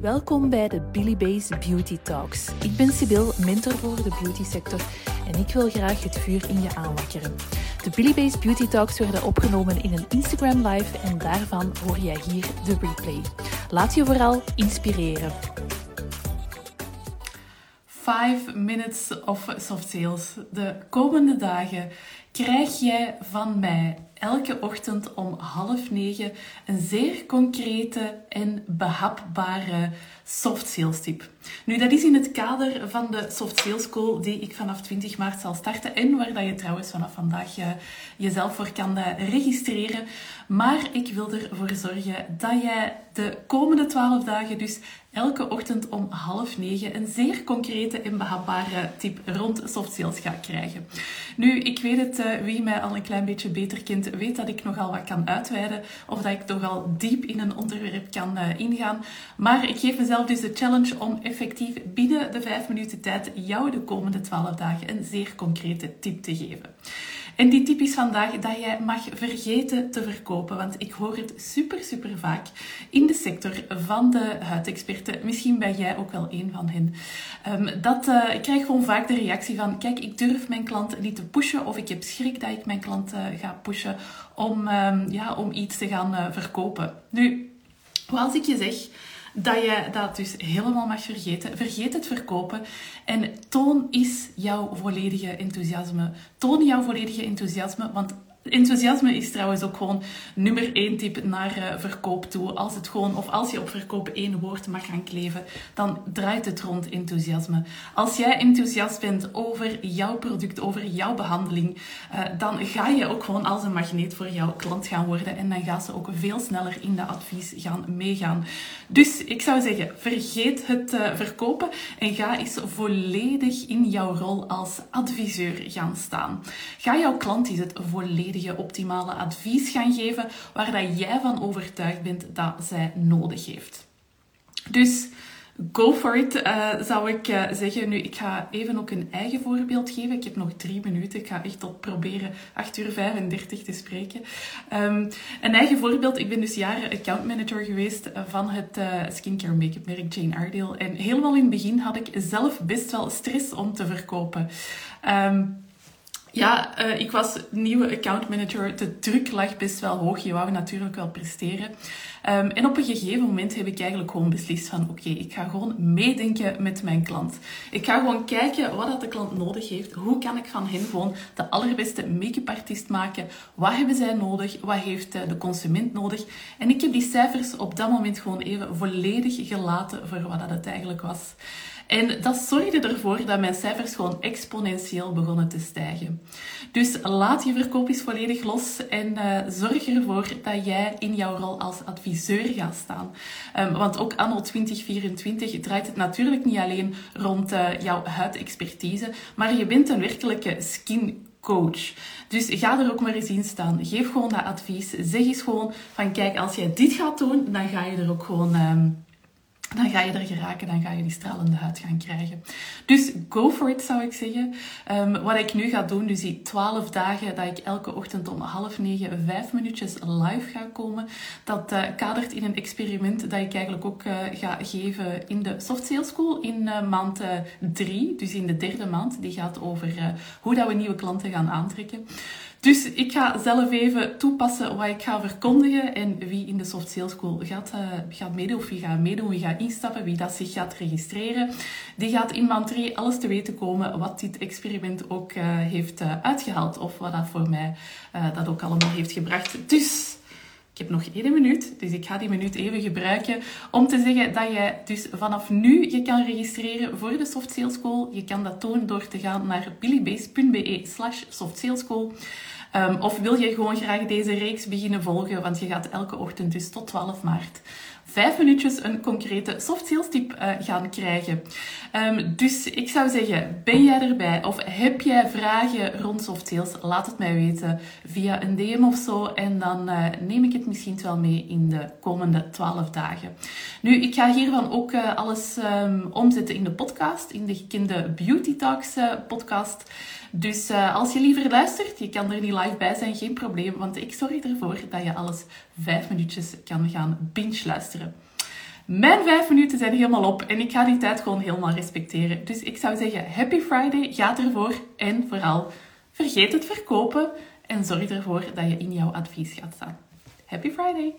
Welkom bij de Billy Base Beauty Talks. Ik ben Sibyl, mentor voor de beauty sector en ik wil graag het vuur in je aanwakkeren. De Billy Base Beauty Talks werden opgenomen in een Instagram live en daarvan hoor jij hier de replay. Laat je vooral inspireren. 5 minutes of soft sales. De komende dagen krijg jij van mij elke ochtend om half negen een zeer concrete en behapbare soft sales tip. Nu, dat is in het kader van de Soft Sales School die ik vanaf 20 maart zal starten en waar dat je trouwens vanaf vandaag uh, jezelf voor kan uh, registreren. Maar ik wil ervoor zorgen dat jij de komende 12 dagen dus elke ochtend om half negen een zeer concrete en behapbare tip rond soft sales gaat krijgen. Nu, ik weet het, uh, wie mij al een klein beetje beter kent, weet dat ik nogal wat kan uitweiden of dat ik nogal diep in een onderwerp kan ingaan. Maar ik geef mezelf dus de challenge om effectief binnen de 5 minuten tijd jou de komende 12 dagen een zeer concrete tip te geven. En die tip is vandaag dat jij mag vergeten te verkopen. Want ik hoor het super, super vaak in de sector van de huidexperten. Misschien ben jij ook wel een van hen. Um, dat, uh, ik krijg gewoon vaak de reactie van: kijk, ik durf mijn klant niet te pushen. Of ik heb schrik dat ik mijn klant uh, ga pushen om, um, ja, om iets te gaan uh, verkopen. Nu, als ik je zeg dat je dat dus helemaal mag vergeten. Vergeet het verkopen en toon is jouw volledige enthousiasme. Toon jouw volledige enthousiasme, want Enthousiasme is trouwens ook gewoon nummer één tip naar uh, verkoop toe. Als het gewoon, of als je op verkoop één woord mag gaan kleven, dan draait het rond enthousiasme. Als jij enthousiast bent over jouw product, over jouw behandeling, uh, dan ga je ook gewoon als een magneet voor jouw klant gaan worden. En dan gaat ze ook veel sneller in de advies gaan meegaan. Dus ik zou zeggen, vergeet het uh, verkopen en ga eens volledig in jouw rol als adviseur gaan staan. Ga jouw klant eens het volledig optimale advies gaan geven waar dat jij van overtuigd bent dat zij nodig heeft. Dus go for it, uh, zou ik uh, zeggen. Nu, ik ga even ook een eigen voorbeeld geven. Ik heb nog drie minuten. Ik ga echt tot proberen 8 uur 35 te spreken. Um, een eigen voorbeeld. Ik ben dus jaren account manager geweest van het skincare make-up merk Jane Iredale. En helemaal in het begin had ik zelf best wel stress om te verkopen. Um, ja, uh, ik was nieuwe accountmanager. De druk lag best wel hoog. Je wou natuurlijk wel presteren. Um, en op een gegeven moment heb ik eigenlijk gewoon beslist van... Oké, ik ga gewoon meedenken met mijn klant. Ik ga gewoon kijken wat dat de klant nodig heeft. Hoe kan ik van hen gewoon de allerbeste make-up artiest maken? Wat hebben zij nodig? Wat heeft uh, de consument nodig? En ik heb die cijfers op dat moment gewoon even volledig gelaten voor wat dat het eigenlijk was. En dat zorgde ervoor dat mijn cijfers gewoon exponentieel begonnen te stijgen. Dus laat je verkoop eens volledig los en uh, zorg ervoor dat jij in jouw rol als adviseur gaat staan. Um, want ook anno 2024 draait het natuurlijk niet alleen rond uh, jouw huidexpertise, maar je bent een werkelijke skin coach. Dus ga er ook maar eens in staan. Geef gewoon dat advies. Zeg eens gewoon van kijk, als jij dit gaat doen, dan ga je er ook gewoon... Um, dan ga je er geraken, dan ga je die stralende huid gaan krijgen. Dus go for it, zou ik zeggen. Um, wat ik nu ga doen, dus die 12 dagen dat ik elke ochtend om half negen vijf minuutjes live ga komen, dat uh, kadert in een experiment dat ik eigenlijk ook uh, ga geven in de Soft Sales School in uh, maand 3, dus in de derde maand. Die gaat over hoe dat we nieuwe klanten gaan aantrekken. Dus ik ga zelf even toepassen wat ik ga verkondigen en wie in de Soft Sales School gaat, uh, gaat meedoen of wie gaat meedoen, wie gaat instappen, wie dat zich gaat registreren. Die gaat in maand 3 alles te weten komen wat dit experiment ook uh, heeft uh, uitgehaald of wat dat voor mij dat ook allemaal heeft gebracht. Dus... Ik heb nog één minuut, dus ik ga die minuut even gebruiken om te zeggen dat je dus vanaf nu je kan registreren voor de Soft Sales School. Je kan dat doen door te gaan naar billybase.be slash. Um, of wil je gewoon graag deze reeks beginnen volgen, want je gaat elke ochtend dus tot 12 maart vijf minuutjes een concrete soft sales tip uh, gaan krijgen. Um, dus ik zou zeggen, ben jij erbij of heb jij vragen rond soft sales? Laat het mij weten via een DM of zo en dan uh, neem ik het misschien wel mee in de komende 12 dagen. Nu, ik ga hiervan ook uh, alles um, omzetten in de podcast, in de gekende Beauty Talks podcast. Dus als je liever luistert, je kan er niet live bij zijn, geen probleem, want ik zorg ervoor dat je alles vijf minuutjes kan gaan binge luisteren. Mijn vijf minuten zijn helemaal op en ik ga die tijd gewoon helemaal respecteren. Dus ik zou zeggen, happy Friday, ga ervoor en vooral vergeet het verkopen en zorg ervoor dat je in jouw advies gaat staan. Happy Friday!